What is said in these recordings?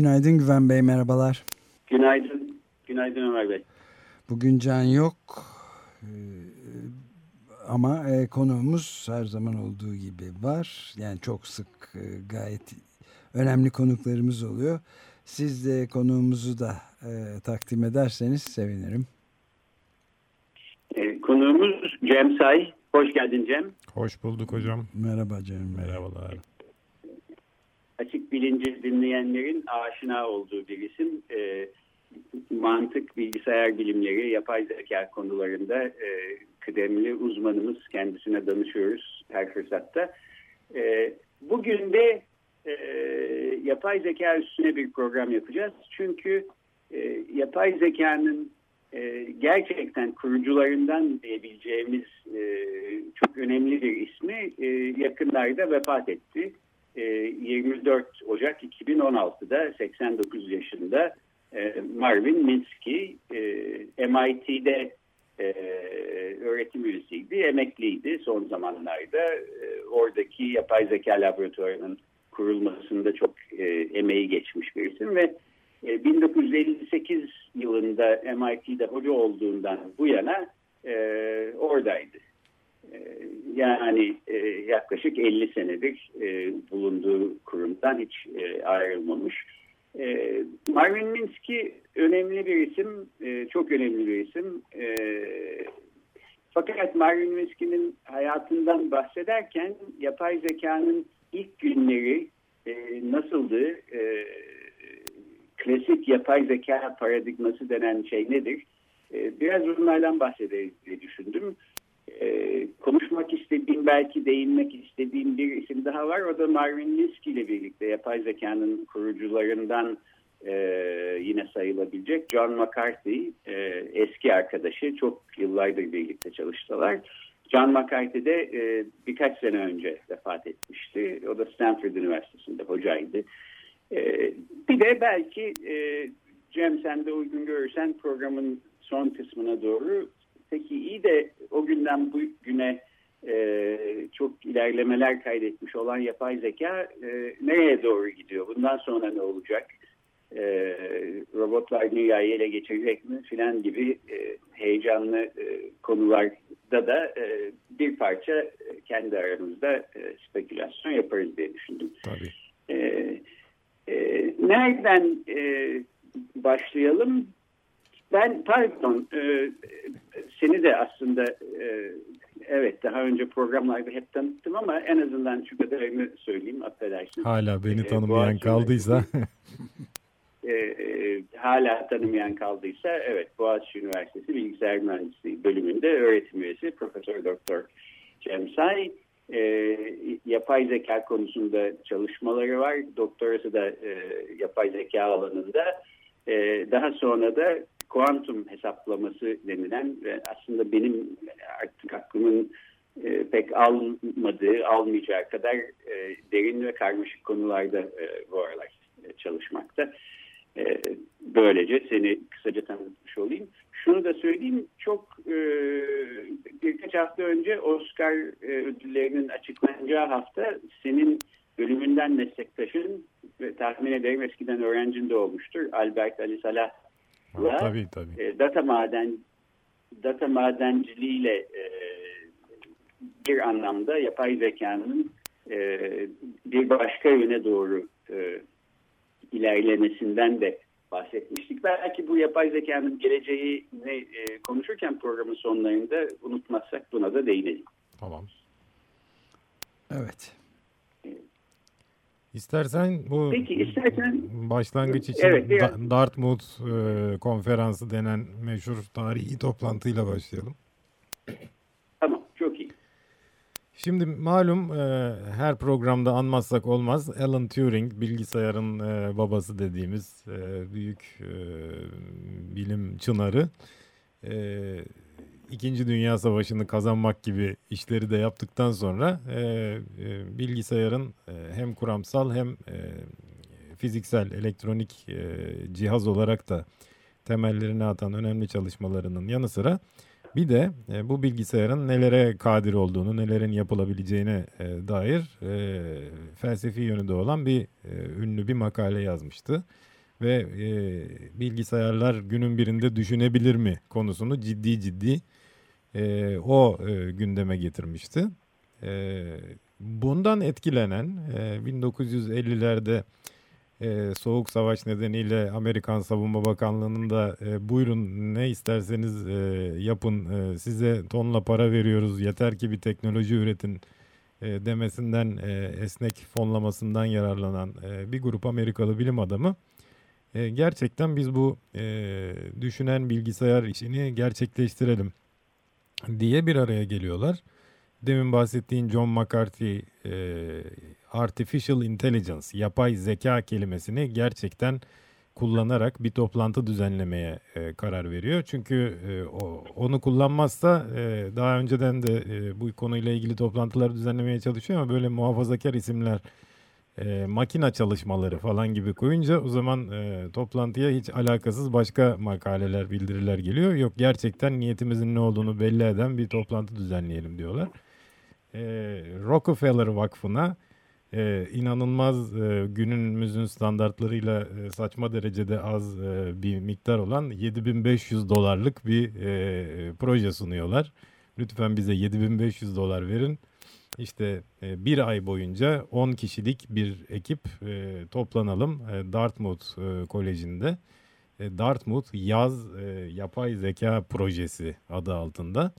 Günaydın Güven Bey, merhabalar. Günaydın, günaydın Ömer Bey. Bugün Can yok e, ama e, konuğumuz her zaman olduğu gibi var. Yani çok sık gayet önemli konuklarımız oluyor. Siz de konuğumuzu da takdim ederseniz sevinirim. Konuğumuz Cem Say. Hoş geldin Cem. Hoş bulduk hocam. Merhaba Cem. Merhabalar. Açık bilinci dinleyenlerin aşina olduğu bir isim. E, mantık, bilgisayar bilimleri, yapay zeka konularında e, kıdemli uzmanımız. Kendisine danışıyoruz her fırsatta. E, bugün de e, yapay zeka üstüne bir program yapacağız. Çünkü e, yapay zekanın e, gerçekten kurucularından diyebileceğimiz e, çok önemli bir ismi e, yakınlarda vefat etti. E, 24 Ocak 2016'da 89 yaşında e, Marvin Minsky e, MIT'de e, öğretim üyesiydi, emekliydi son zamanlarda. E, oradaki yapay zeka laboratuvarının kurulmasında çok e, emeği geçmiş bir isim ve 1958 e, yılında MIT'de hoca olduğundan bu yana e, oradaydı. E, yani e, yaklaşık 50 senedir e, bulunduğu kurumdan hiç e, ayrılmamış. Marvin Minsky önemli bir isim, çok önemli bir isim. Fakat Marvin Minsky'nin hayatından bahsederken yapay zekanın ilk günleri nasıldı, klasik yapay zeka paradigması denen şey nedir? Biraz bunlardan bahsederiz diye düşündüm. E, konuşmak istediğim, belki değinmek istediğim bir isim daha var. O da Marvin Minsky ile birlikte yapay zekanın kurucularından e, yine sayılabilecek John McCarthy, e, eski arkadaşı. Çok yıllardır birlikte çalıştılar. John McCarthy de e, birkaç sene önce vefat etmişti. O da Stanford Üniversitesi'nde hocaydı. Ee, bir de belki e, Cem sen de uygun görürsen programın son kısmına doğru peki iyi de o günden bu güne e, çok ilerlemeler kaydetmiş olan yapay zeka e, nereye doğru gidiyor? Bundan sonra ne olacak? E, robotlar dünyayı ele geçirecek mi filan gibi e, heyecanlı e, konularda da e, bir parça kendi aramızda e, spekülasyon yaparız diye düşündüm. Tabii. E, e, nereden e, başlayalım? Ben pardon e, seni de aslında e, evet daha önce programlarda hep tanıttım ama en azından şu kadarını söyleyeyim affedersin. Hala beni e, tanımayan e, kaldıysa. e, e, hala tanımayan kaldıysa evet Boğaziçi Üniversitesi Bilgisayar Mühendisliği bölümünde öğretim üyesi Profesör Doktor Cem Say e, yapay zeka konusunda çalışmaları var. Doktorası da e, yapay zeka alanında. E, daha sonra da kuantum hesaplaması denilen ve aslında benim artık aklımın e, pek almadığı, almayacağı kadar e, derin ve karmaşık konularda e, bu aralar e, çalışmakta. E, böylece seni kısaca tanıtmış olayım. Şunu da söyleyeyim, çok e, birkaç hafta önce Oscar e, ödüllerinin açıklanacağı hafta senin bölümünden meslektaşın ve tahmin ederim eskiden öğrencin de olmuştur. Albert Ali Salah'la tabii, tabii. E, data maden data madenciliğiyle e, bir anlamda yapay zekanın e, bir başka yöne doğru e, ilerlemesinden de bahsetmiştik. Belki bu yapay zekanın geleceğini e, konuşurken programın sonlarında unutmazsak buna da değinelim. Tamam. Evet. İstersen bu Peki, istersen, başlangıç için evet, biraz... Dartmouth e, konferansı denen meşhur tarihi toplantıyla başlayalım. Tamam çok iyi. Şimdi malum e, her programda anmazsak olmaz Alan Turing bilgisayarın e, babası dediğimiz e, büyük e, bilim çınarı. E, İkinci Dünya Savaşı'nı kazanmak gibi işleri de yaptıktan sonra e, e, bilgisayarın e, hem kuramsal hem e, fiziksel elektronik e, cihaz olarak da temellerini atan önemli çalışmalarının yanı sıra bir de e, bu bilgisayarın nelere kadir olduğunu, nelerin yapılabileceğine e, dair e, felsefi yönü de olan bir e, ünlü bir makale yazmıştı. Ve e, bilgisayarlar günün birinde düşünebilir mi konusunu ciddi ciddi e, o e, gündeme getirmişti. E, bundan etkilenen e, 1950'lerde e, Soğuk Savaş nedeniyle Amerikan Savunma Bakanlığı'nın da e, buyurun ne isterseniz e, yapın e, size tonla para veriyoruz yeter ki bir teknoloji üretin e, demesinden e, esnek fonlamasından yararlanan e, bir grup Amerikalı bilim adamı e, gerçekten biz bu e, düşünen bilgisayar işini gerçekleştirelim diye bir araya geliyorlar. Demin bahsettiğin John McCarthy e, artificial intelligence, yapay zeka kelimesini gerçekten kullanarak bir toplantı düzenlemeye e, karar veriyor. Çünkü e, o, onu kullanmazsa e, daha önceden de e, bu konuyla ilgili toplantılar düzenlemeye çalışıyor ama böyle muhafazakar isimler e, makina çalışmaları falan gibi koyunca o zaman e, toplantıya hiç alakasız başka makaleler, bildiriler geliyor. Yok gerçekten niyetimizin ne olduğunu belli eden bir toplantı düzenleyelim diyorlar. E, Rockefeller Vakfı'na e, inanılmaz e, günümüzün standartlarıyla e, saçma derecede az e, bir miktar olan 7500 dolarlık bir e, proje sunuyorlar. Lütfen bize 7500 dolar verin. İşte e, bir ay boyunca 10 kişilik bir ekip e, toplanalım e, Dartmouth Koleji'nde. Dartmouth Yaz Yapay Zeka Projesi adı altında.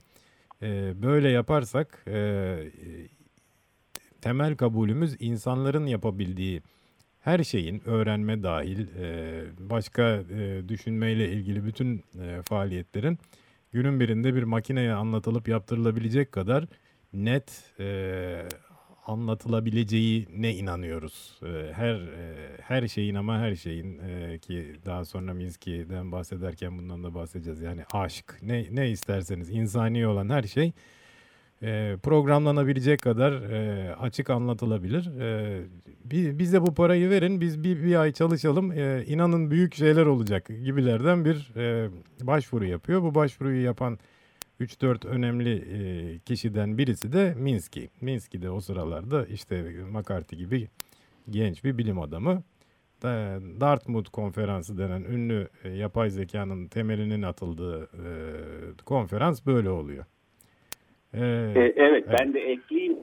Böyle yaparsak temel kabulümüz insanların yapabildiği her şeyin öğrenme dahil başka düşünmeyle ilgili bütün faaliyetlerin günün birinde bir makineye anlatılıp yaptırılabilecek kadar net e, anlatılabileceği ne inanıyoruz. E, her e, her şeyin ama her şeyin e, ki daha sonra Minsky'den bahsederken bundan da bahsedeceğiz. Yani aşk ne ne isterseniz insani olan her şey e, programlanabilecek kadar e, açık anlatılabilir. E, bize bu parayı verin, biz bir, bir ay çalışalım, e, inanın büyük şeyler olacak gibilerden bir e, başvuru yapıyor. Bu başvuruyu yapan 3-4 önemli e, kişiden birisi de Minsky. Minsky de o sıralarda işte McCarthy gibi genç bir bilim adamı. Dartmouth konferansı denen ünlü e, yapay zekanın temelinin atıldığı e, konferans böyle oluyor. Evet, evet ben de ekleyeyim.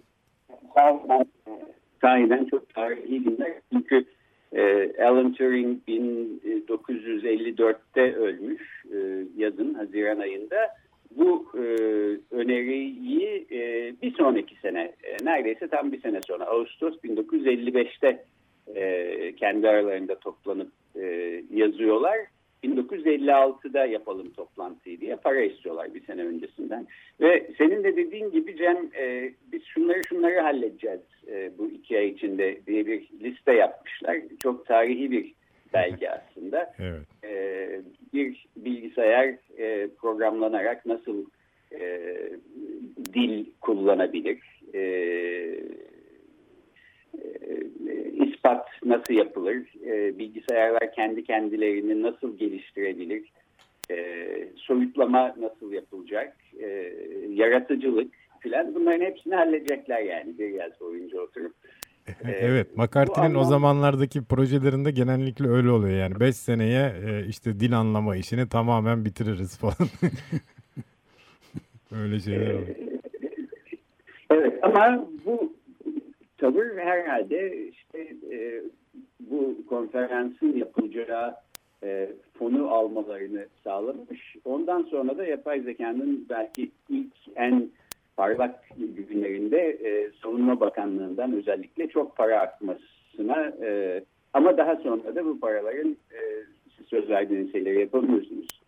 Sahiden çok tarihi günler. Çünkü e, Alan Turing 1954'te ölmüş e, yazın Haziran ayında. Öneriyi e, bir sonraki sene e, neredeyse tam bir sene sonra Ağustos 1955'te e, kendi aralarında toplanıp e, yazıyorlar 1956'da yapalım toplantıyı diye para istiyorlar bir sene öncesinden. Ve senin de dediğin gibi Cem e, biz şunları şunları halledeceğiz e, bu iki ay içinde diye bir liste yapmışlar. Çok tarihi bir belge aslında. Evet. E, bir bilgisayar e, programlanarak nasıl e, dil kullanabilir, e, ispat nasıl yapılır, e, bilgisayarlar kendi kendilerini nasıl geliştirebilir, e, soyutlama nasıl yapılacak, e, yaratıcılık filan bunların hepsini halledecekler yani bir yaz boyunca oturup. E, evet, McCarthy'nin anlam... o zamanlardaki projelerinde genellikle öyle oluyor yani. 5 seneye e, işte dil anlama işini tamamen bitiririz falan. öyle şeyler oluyor. Evet ama bu tavır herhalde işte e, bu konferansın yapılacağı e, fonu almalarını sağlamış. Ondan sonra da yapay zekanın belki ilk en parlak günlerinde e, Savunma Bakanlığı'ndan özellikle çok para akmasına e, ama daha sonra da bu paraların e, söz verdiğiniz şeyleri yapamıyorsunuz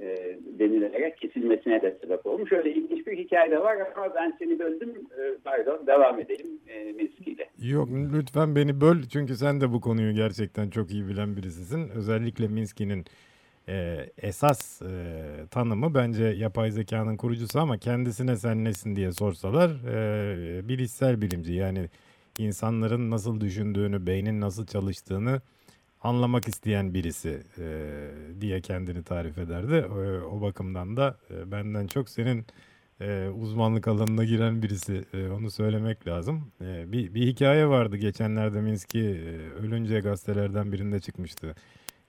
e, denilerek kesilmesine de sebep olmuş. Öyle ilginç bir hikaye de var ama ben seni böldüm. E, pardon devam edelim e, Minski ile. Yok lütfen beni böl çünkü sen de bu konuyu gerçekten çok iyi bilen birisisin. Özellikle Minski'nin e, esas e, tanımı bence yapay zekanın kurucusu ama kendisine sen nesin diye sorsalar e, bilişsel bilimci yani insanların nasıl düşündüğünü, beynin nasıl çalıştığını anlamak isteyen birisi e, diye kendini tarif ederdi. E, o bakımdan da e, benden çok senin e, uzmanlık alanına giren birisi e, onu söylemek lazım. E, bir, bir hikaye vardı geçenlerde Minski e, ölünce gazetelerden birinde çıkmıştı.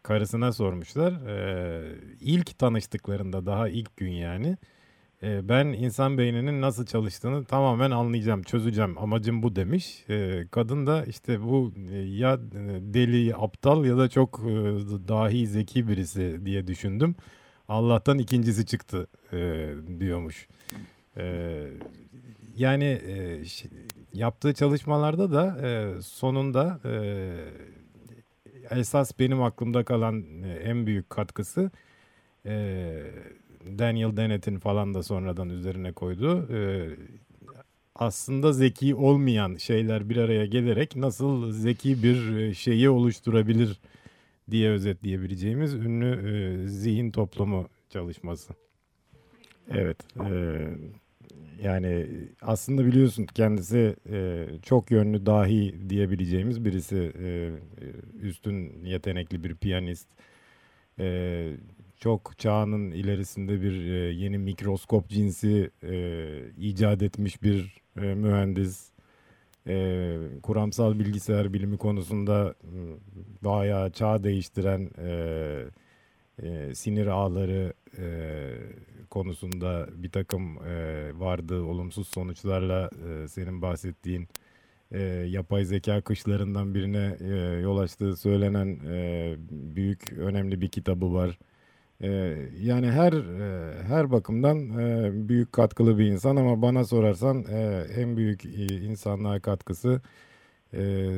Karısına sormuşlar. E, ilk tanıştıklarında daha ilk gün yani e, ben insan beyninin nasıl çalıştığını tamamen anlayacağım, çözeceğim. Amacım bu demiş. E, kadın da işte bu e, ya deli, aptal ya da çok dahi, zeki birisi diye düşündüm. Allah'tan ikincisi çıktı diyormuş. Yani yaptığı çalışmalarda da sonunda esas benim aklımda kalan en büyük katkısı Daniel Dennett'in falan da sonradan üzerine koydu. Ee, aslında zeki olmayan şeyler bir araya gelerek nasıl zeki bir e, şeyi oluşturabilir diye özetleyebileceğimiz ünlü e, zihin toplumu çalışması. Evet. E, yani aslında biliyorsun kendisi e, çok yönlü dahi diyebileceğimiz birisi. E, üstün yetenekli bir piyanist. E, çok çağının ilerisinde bir e, yeni mikroskop cinsi e, icat etmiş bir e, mühendis. E, kuramsal bilgisayar bilimi konusunda bayağı çağ değiştiren e, e, sinir ağları e, konusunda bir takım e, vardı olumsuz sonuçlarla e, senin bahsettiğin e, yapay zeka kışlarından birine e, yol açtığı söylenen e, büyük önemli bir kitabı var. Ee, yani her e, her bakımdan e, büyük katkılı bir insan ama bana sorarsan e, en büyük insanlığa katkısı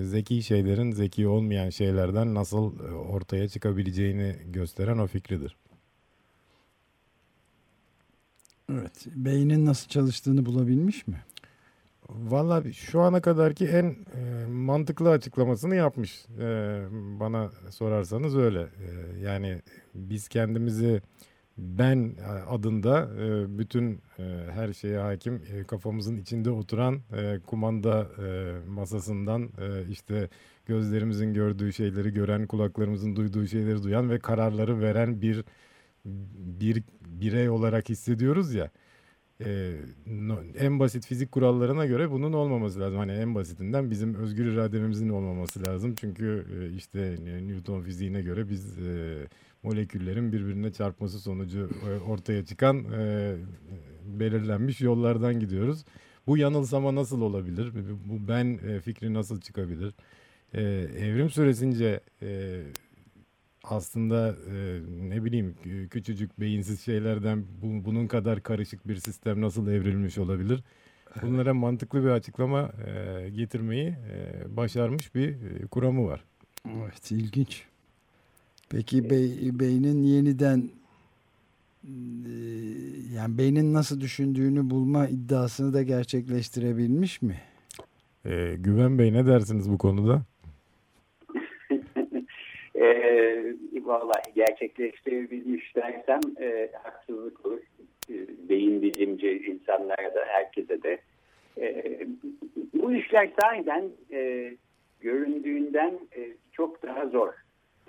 zeki şeylerin zeki olmayan şeylerden nasıl ortaya çıkabileceğini gösteren o fikridir. Evet, beynin nasıl çalıştığını bulabilmiş mi? Valla şu ana kadarki en e, mantıklı açıklamasını yapmış. E, bana sorarsanız öyle. E, yani biz kendimizi ben adında e, bütün e, her şeye hakim e, kafamızın içinde oturan e, kumanda e, masasından e, işte gözlerimizin gördüğü şeyleri gören, kulaklarımızın duyduğu şeyleri duyan ve kararları veren bir bir birey olarak hissediyoruz ya e, no, en basit fizik kurallarına göre bunun olmaması lazım. Hani en basitinden bizim özgür irademizin olmaması lazım. Çünkü e, işte Newton fiziğine göre biz e, moleküllerin birbirine çarpması sonucu e, ortaya çıkan e, belirlenmiş yollardan gidiyoruz. Bu yanılsama nasıl olabilir? Bu ben e, fikri nasıl çıkabilir? E, evrim süresince e, aslında e, ne bileyim küçücük beyinsiz şeylerden bu, bunun kadar karışık bir sistem nasıl evrilmiş olabilir? Bunlara mantıklı bir açıklama e, getirmeyi e, başarmış bir e, kuramı var. Evet ilginç. Peki bey, beynin yeniden e, yani beynin nasıl düşündüğünü bulma iddiasını da gerçekleştirebilmiş mi? E, Güven Bey ne dersiniz bu konuda? E, vallahi gerçekleştirebilmiş dersem e, haksızlık olur. E, beyin bilimci insanlara da herkese de. E, bu işler sahiden e, göründüğünden e, çok daha zor.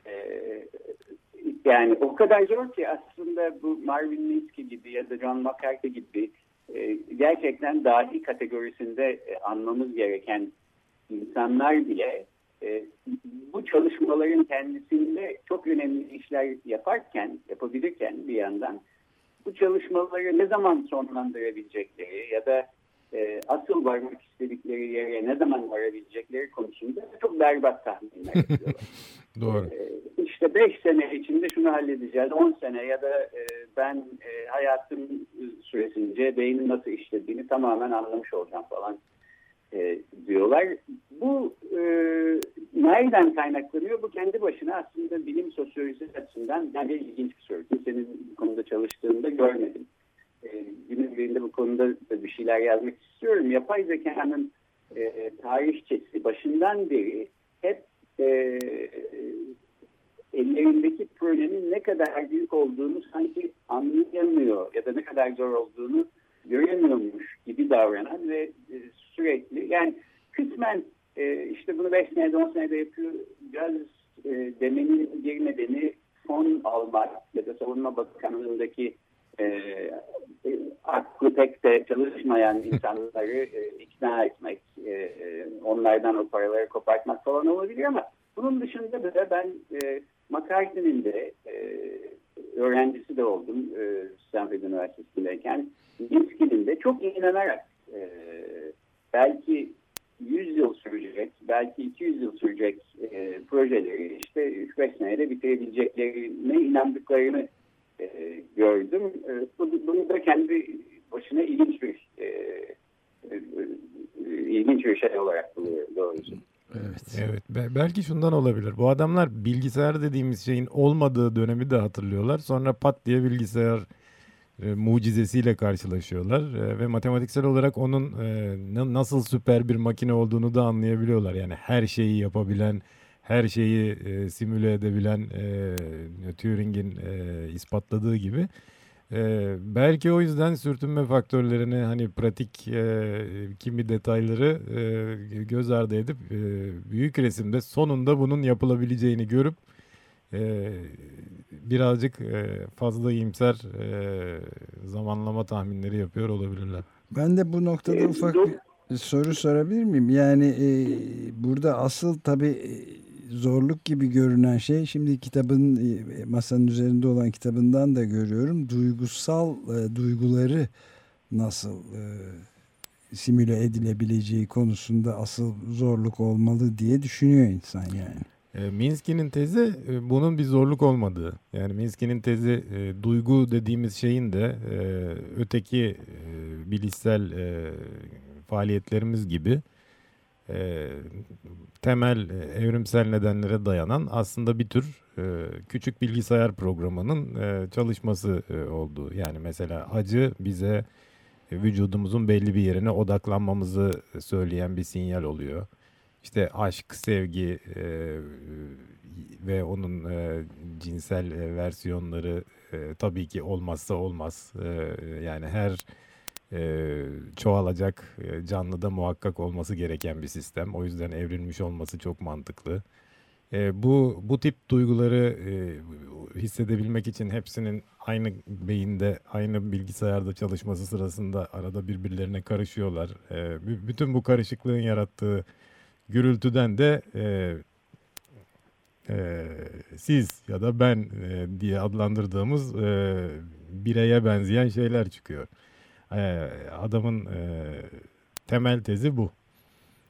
E, yani o kadar zor ki aslında bu Marvin Minsky gibi ya da John McCarthy gibi e, gerçekten dahi kategorisinde e, anmamız gereken insanlar bile e, bu çalışmaların kendisinde çok önemli işler yaparken, yapabilirken bir yandan bu çalışmaları ne zaman sonlandırabilecekleri ya da e, asıl varmak istedikleri yere ne zaman varabilecekleri konusunda çok berbat tahminler yapıyorlar. Doğru. E, işte 5 sene içinde şunu halledeceğiz, 10 sene ya da e, ben e, hayatım süresince beynin nasıl işlediğini tamamen anlamış olacağım falan e, diyorlar. Bu e, nereden kaynaklanıyor? Bu kendi başına aslında bilim sosyolojisi açısından yani ilginç bir soru. Kimsenin bu konuda çalıştığında görmedim. E, günün birinde bu konuda da bir şeyler yazmak istiyorum. Yapay zekanın e, tarihçesi başından beri hep e, ellerindeki projenin ne kadar büyük olduğunu sanki anlayamıyor ya da ne kadar zor olduğunu göremiyormuş gibi davranan ve e, sürekli yani kısmen e, işte bunu 5 senede 10 senede yapacağız e, demenin bir nedeni fon almak ya da savunma bakanlığındaki e, e, aklı pek de çalışmayan insanları ikna etmek, onlardan o paraları kopartmak falan olabilir ama bunun dışında da ben e, McCarthy'nin de öğrencisi de oldum e, Stanford Üniversitesi'ndeyken. Minsky'nin de çok inanarak e, belki 100 yıl sürecek, belki 200 yıl sürecek e, projeleri işte 3-5 senede bitirebileceklerine inandıklarını e, gördüm. E, bunu da kendi başına ilginç bir e, e, ilginç bir şey olarak buluyorum doğrusu. Evet. Evet. belki şundan olabilir. Bu adamlar bilgisayar dediğimiz şeyin olmadığı dönemi de hatırlıyorlar. Sonra pat diye bilgisayar e, mucizesiyle karşılaşıyorlar e, ve matematiksel olarak onun e, nasıl süper bir makine olduğunu da anlayabiliyorlar. Yani her şeyi yapabilen, her şeyi e, simüle edebilen e, Turing'in e, ispatladığı gibi. E, belki o yüzden sürtünme faktörlerini hani pratik e, kimi detayları e, göz ardı edip e, büyük resimde sonunda bunun yapılabileceğini görüp e, birazcık e, fazla iyimser e, zamanlama tahminleri yapıyor olabilirler. Ben de bu noktada ufak bir soru sorabilir miyim? Yani e, burada asıl tabii zorluk gibi görünen şey şimdi kitabın e, masanın üzerinde olan kitabından da görüyorum. Duygusal e, duyguları nasıl e, simüle edilebileceği konusunda asıl zorluk olmalı diye düşünüyor insan yani. E, Minsky'nin tezi e, bunun bir zorluk olmadığı. Yani Minsky'nin tezi e, duygu dediğimiz şeyin de e, öteki e, bilişsel e, faaliyetlerimiz gibi e, temel e, evrimsel nedenlere dayanan aslında bir tür e, küçük bilgisayar programının e, çalışması e, olduğu. Yani mesela acı bize e, vücudumuzun belli bir yerine odaklanmamızı söyleyen bir sinyal oluyor. İşte aşk, sevgi e, ve onun e, cinsel e, versiyonları e, tabii ki olmazsa olmaz. E, yani her e, çoğalacak e, canlıda muhakkak olması gereken bir sistem. O yüzden evrilmiş olması çok mantıklı. E, bu bu tip duyguları e, hissedebilmek için hepsinin aynı beyinde, aynı bilgisayarda çalışması sırasında arada birbirlerine karışıyorlar. E, bütün bu karışıklığın yarattığı gürültüden de e, e, siz ya da ben e, diye adlandırdığımız e, bireye benzeyen şeyler çıkıyor. E, adamın e, temel tezi bu.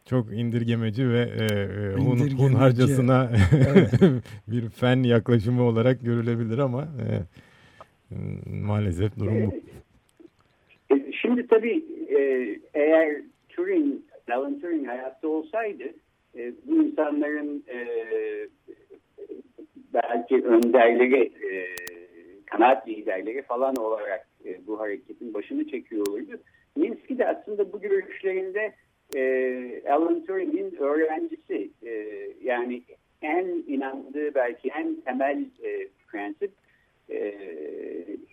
Çok indirgemeci ve e, e hun, hunharcasına evet. bir fen yaklaşımı olarak görülebilir ama e, maalesef durum bu. E, şimdi tabii e, eğer Turing, Alan Turing hayatta olsaydı e, bu insanların e, belki önderleri, e, kanaat liderleri falan olarak e, bu hareketin başını çekiyor olurdu. Minsky de aslında bu görüşlerinde e, Alan Turing'in öğrencisi. E, yani en inandığı belki en temel e, prensip e,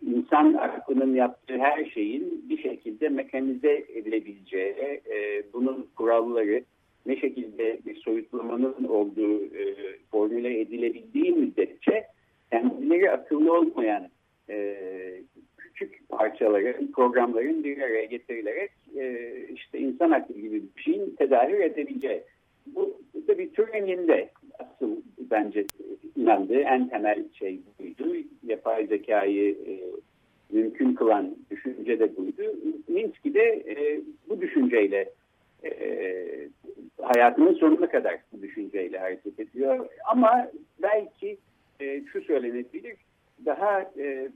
insan aklının yaptığı her şeyin bir şekilde mekanize edilebileceği, e, bunun kuralları ne şekilde bir soyutlamanın olduğu e, formüle edilebildiği müddetçe kendileri akıllı olmayan e, küçük parçaların, programların bir araya getirilerek e, işte insan aklı gibi bir şeyin tedarik edebileceği. Bu da bir Turing'in de asıl bence inandığı en temel şey buydu. Yapay zekayı e, mümkün kılan düşünce de buydu. Minsky de e, bu düşünceyle e, hayatının sonuna kadar bu düşünceyle hareket ediyor. Ama belki e, şu söylenebilir, daha e,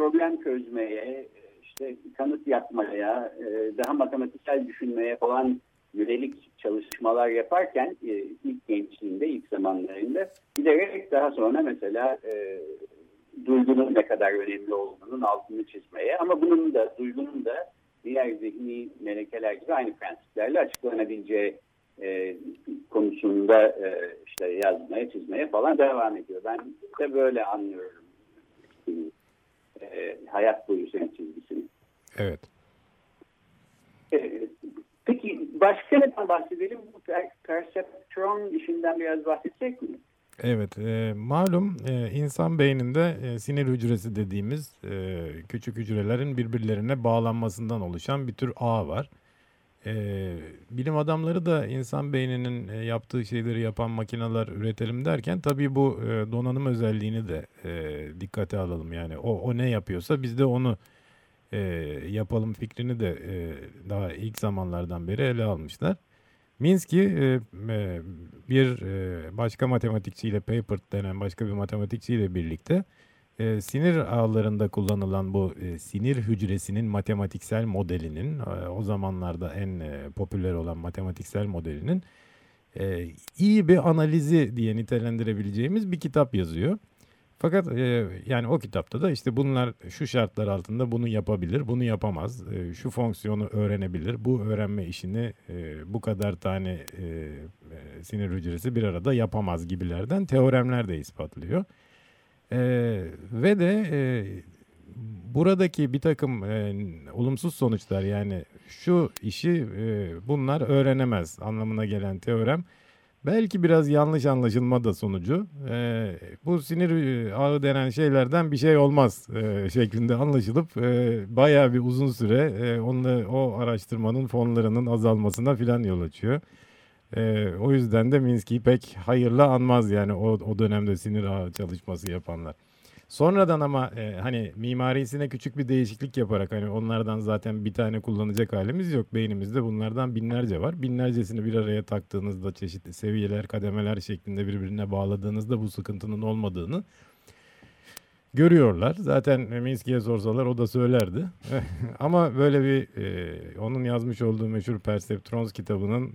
problem çözmeye, işte kanıt yapmaya, e, daha matematiksel düşünmeye falan yönelik çalışmalar yaparken e, ilk gençliğinde, ilk zamanlarında giderek daha sonra mesela e, duygunun ne kadar önemli olduğunun altını çizmeye ama bunun da duygunun da diğer zihni melekeler gibi aynı prensiplerle açıklanabileceği e, konusunda e, işte yazmaya, çizmeye falan devam ediyor. Ben de böyle anlıyorum e, hayat boyu sen çizgisini. Evet. E, peki başka neden bahsedelim? Bu perceptron işinden biraz bahsedecek mi? Evet, e, malum e, insan beyninde e, sinir hücresi dediğimiz e, küçük hücrelerin birbirlerine bağlanmasından oluşan bir tür ağ var. E, bilim adamları da insan beyninin e, yaptığı şeyleri yapan makineler üretelim derken tabii bu e, donanım özelliğini de e, dikkate alalım. Yani o, o ne yapıyorsa biz de onu e, yapalım fikrini de e, daha ilk zamanlardan beri ele almışlar. Minsky e, e, bir e, başka matematikçiyle Papert denen başka bir matematikçiyle birlikte e, sinir ağlarında kullanılan bu e, sinir hücresinin matematiksel modelinin e, o zamanlarda en e, popüler olan matematiksel modelinin e, iyi bir analizi diye nitelendirebileceğimiz bir kitap yazıyor. Fakat e, yani o kitapta da işte bunlar şu şartlar altında bunu yapabilir, bunu yapamaz, e, şu fonksiyonu öğrenebilir, bu öğrenme işini e, bu kadar tane e, e, sinir hücresi bir arada yapamaz gibilerden teoremler de ispatlıyor. E, ve de e, buradaki bir takım e, olumsuz sonuçlar yani şu işi e, bunlar öğrenemez anlamına gelen teorem belki biraz yanlış anlaşılma da sonucu e, bu sinir ağı denen şeylerden bir şey olmaz e, şeklinde anlaşılıp e, bayağı bir uzun süre e, onunla, o araştırmanın fonlarının azalmasına filan yol açıyor. E, o yüzden de Minsky'yi pek hayırlı anmaz yani o, o dönemde sinir ağı çalışması yapanlar. Sonradan ama e, hani mimarisine küçük bir değişiklik yaparak hani onlardan zaten bir tane kullanacak halimiz yok. Beynimizde bunlardan binlerce var. Binlercesini bir araya taktığınızda çeşitli seviyeler, kademeler şeklinde birbirine bağladığınızda bu sıkıntının olmadığını görüyorlar. Zaten Minsky'ye sorsalar o da söylerdi. Ama böyle bir e, onun yazmış olduğu meşhur Perceptrons kitabının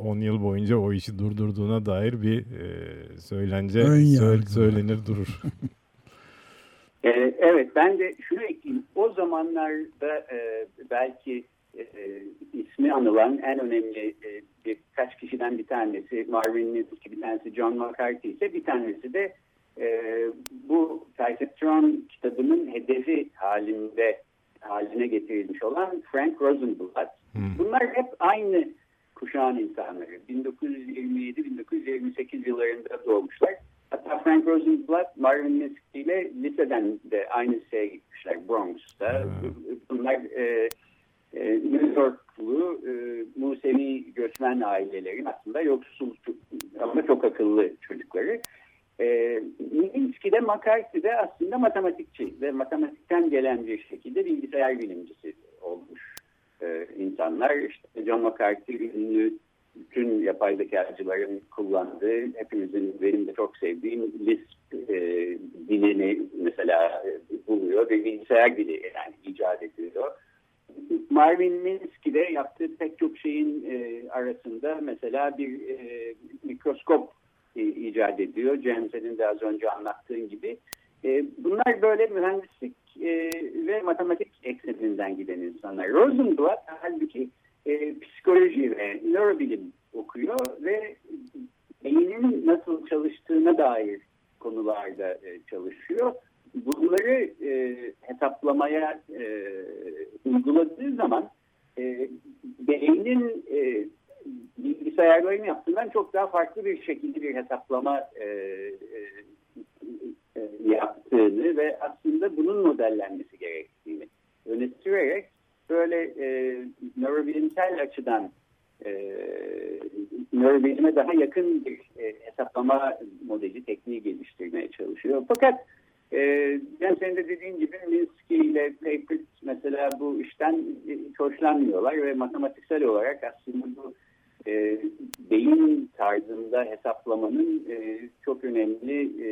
10 e, yıl boyunca o işi durdurduğuna dair bir e, söylence söyle, söylenir durur. Ee, evet ben de şunu ekleyeyim. O zamanlarda e, belki e, ismi anılan en önemli e, birkaç kişiden bir tanesi Marvin Minsky, bir tanesi John McCarthy ise bir tanesi de e, bu Perceptron kitabının hedefi halinde haline getirilmiş olan Frank Rosenblatt. Hmm. Bunlar hep aynı kuşağın insanları. 1927-1928 yıllarında doğmuşlar. Hatta Frank Rosenblatt, Marvin Minsky ile liseden de aynı liseye gitmişler Bronx'ta. Hmm. Bunlar e, e, New Yorklu e, Musevi göçmen ailelerin aslında yoksul ama çok akıllı çocukları. E, de McCarthy de aslında matematikçi ve matematikten gelen bir şekilde bilgisayar bilimcisi olmuş e, insanlar. İşte John McCarthy ünlü bütün yapay zekacıların kullandığı, hepimizin benim de çok sevdiğim Lisp e, dilini mesela e, buluyor ve bilgisayar dili yani icat ediyor. Marvin Minsky de yaptığı pek çok şeyin e, arasında mesela bir e, mikroskop e, icat ediyor. Cem senin de az önce anlattığın gibi. E, bunlar böyle mühendislik e, ve matematik ekseninden giden insanlar. Rosenblatt halbuki e, psikoloji ve nörobilim okuyor ve beynin nasıl çalıştığına dair konularda e, çalışıyor. Bunları hesaplamaya uyguladığı zaman beynin bilgisayarların yaptığından çok daha farklı bir şekilde bir hesaplama e, e, e, yaptığını ve aslında bunun modellenmesi gerektiğini öne sürerek böyle e, nörobilimsel açıdan e, nörobilime daha yakın bir e, hesaplama modeli, tekniği geliştirmeye çalışıyor. Fakat e, yani senin de dediğin gibi Minsky ile Papert mesela bu işten hiç hoşlanmıyorlar ve matematiksel olarak aslında bu e, beyin tarzında hesaplamanın e, çok önemli e,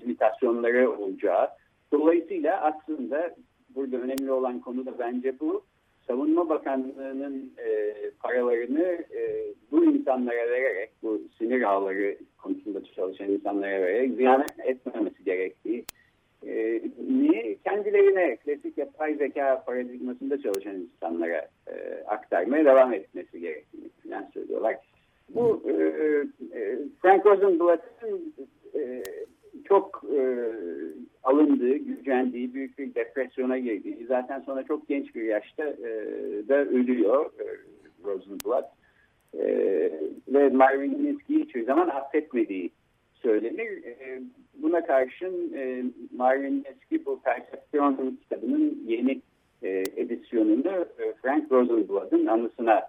limitasyonları olacağı. Dolayısıyla aslında burada önemli olan konu da bence bu Savunma Bakanlığı'nın e, paralarını e, bu insanlara vererek, bu sinir ağları konusunda çalışan insanlara vererek ziyan etmemesi gerektiği e, kendilerine klasik yapay zeka paradigmasında çalışan insanlara e, aktarmaya devam etmesi gerektiğini falan söylüyorlar. Bu e, e, Frank Rosenblatt'ın e, çok e, alındığı, gücendiği, büyük bir depresyona girdiği, zaten sonra çok genç bir yaşta e, da ölüyor e, Rosenblatt. Ve Marvin Minsky'yi hiçbir zaman affetmediği söylenir. Buna karşın e, Marvin Minsky bu Persepsiyon kitabının yeni e, edisyonunu e, Frank Rosenblatt'ın anısına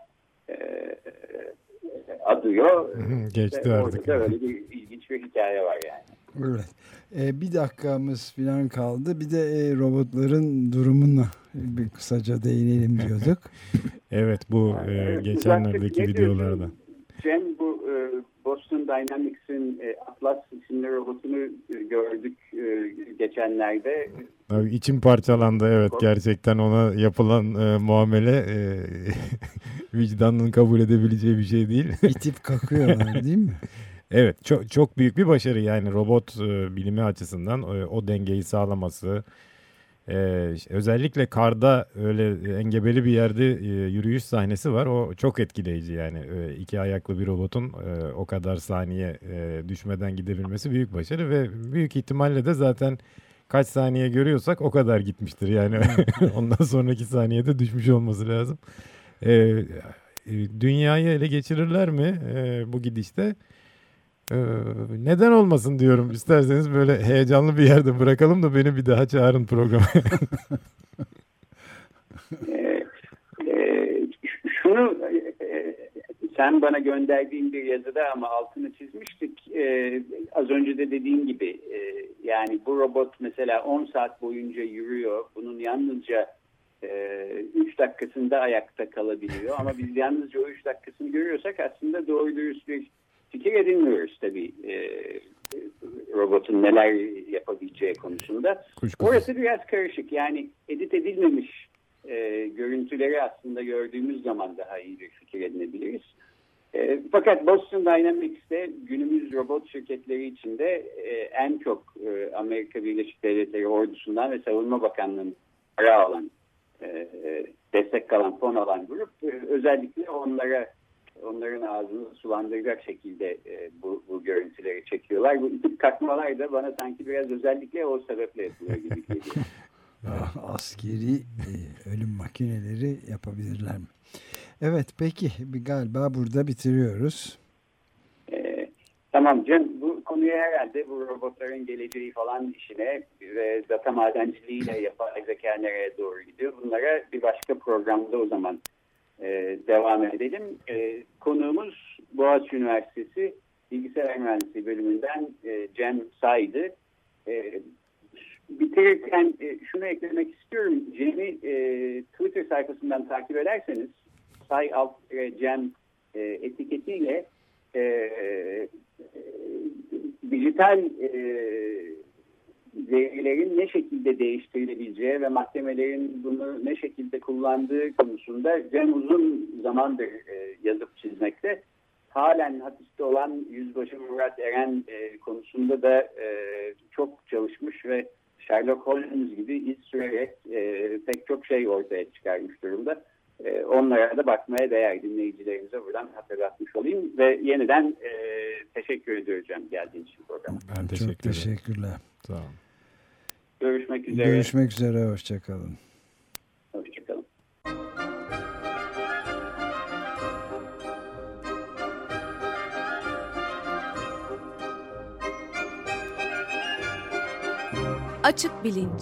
adıyor. Geçti Ve artık. Orada öyle bir ilginç bir hikaye var yani. Evet. Ee, bir dakikamız falan kaldı. Bir de e, robotların durumuna bir kısaca değinelim diyorduk. evet bu e, geçenlerdeki videolarda. Cem bu Boston Dynamics'in e, Atlas isimli robotunu e, gördük e, geçenlerde. Abi içim parçalandı evet gerçekten ona yapılan e, muamele e, vicdanın kabul edebileceği bir şey değil. İtip kakıyorlar değil mi? Evet çok çok büyük bir başarı yani robot e, bilimi açısından e, o dengeyi sağlaması. E, özellikle karda öyle engebeli bir yerde e, yürüyüş sahnesi var. O çok etkileyici yani e, iki ayaklı bir robotun e, o kadar saniye e, düşmeden gidebilmesi büyük başarı ve büyük ihtimalle de zaten kaç saniye görüyorsak o kadar gitmiştir yani ondan sonraki saniyede düşmüş olması lazım. E, e, dünyayı ele geçirirler mi e, bu gidişte? Ee, neden olmasın diyorum. İsterseniz böyle heyecanlı bir yerde bırakalım da beni bir daha çağırın programa. ee, e, şunu e, sen bana gönderdiğin bir yazıda ama altını çizmiştik. E, az önce de dediğin gibi e, yani bu robot mesela 10 saat boyunca yürüyor. Bunun yalnızca 3 e, dakikasında ayakta kalabiliyor. Ama biz yalnızca o 3 dakikasını görüyorsak aslında doğru dürüst bir fikir edinmiyoruz tabii e, robotun neler yapabileceği konusunda. Kuşkusuz. Orası biraz karışık. Yani edit edilmemiş e, görüntüleri aslında gördüğümüz zaman daha iyi bir fikir edinebiliriz. E, fakat Boston Dynamics'te günümüz robot şirketleri içinde e, en çok e, Amerika Birleşik Devletleri ordusundan ve Savunma Bakanlığı'nın para alan, e, destek kalan, fon alan grup e, özellikle onlara onların ağzını sulandıracak şekilde e, bu, bu görüntüleri çekiyorlar. Bu itip kalkmalar da bana sanki biraz özellikle o sebeple yapılıyor gibi geliyor. Askeri e, ölüm makineleri yapabilirler mi? Evet peki galiba burada bitiriyoruz. E, tamam Cem bu konuya herhalde bu robotların geleceği falan işine ve data madenciliğiyle yapay zeka nereye doğru gidiyor bunlara bir başka programda o zaman e, devam edelim. E, konuğumuz Boğaziçi Üniversitesi Bilgisayar Mühendisliği bölümünden e, Cem Say'dı. E, bitirirken şunu eklemek istiyorum. Cem'i Twitter sayfasından takip ederseniz Say alt Cem etiketiyle e, dijital verilerin ne şekilde değiştirilebileceği ve mahkemelerin bunu ne şekilde kullandığı konusunda Cem uzun zamandır e, yazıp çizmekte. Halen hapiste olan Yüzbaşı Murat Eren e, konusunda da e, çok çalışmış ve Sherlock Holmes gibi iz sürerek e, pek çok şey ortaya çıkarmış durumda. E, onlara da bakmaya değer dinleyicilerimize buradan hatırlatmış olayım ve yeniden e, teşekkür ediyorum geldiğiniz için programa. Ben teşekkür Çok teşekkürler. Sağ olun. Görüşmek üzere. Görüşmek üzere. Hoşçakalın. Hoşçakalın. Açık Bilinç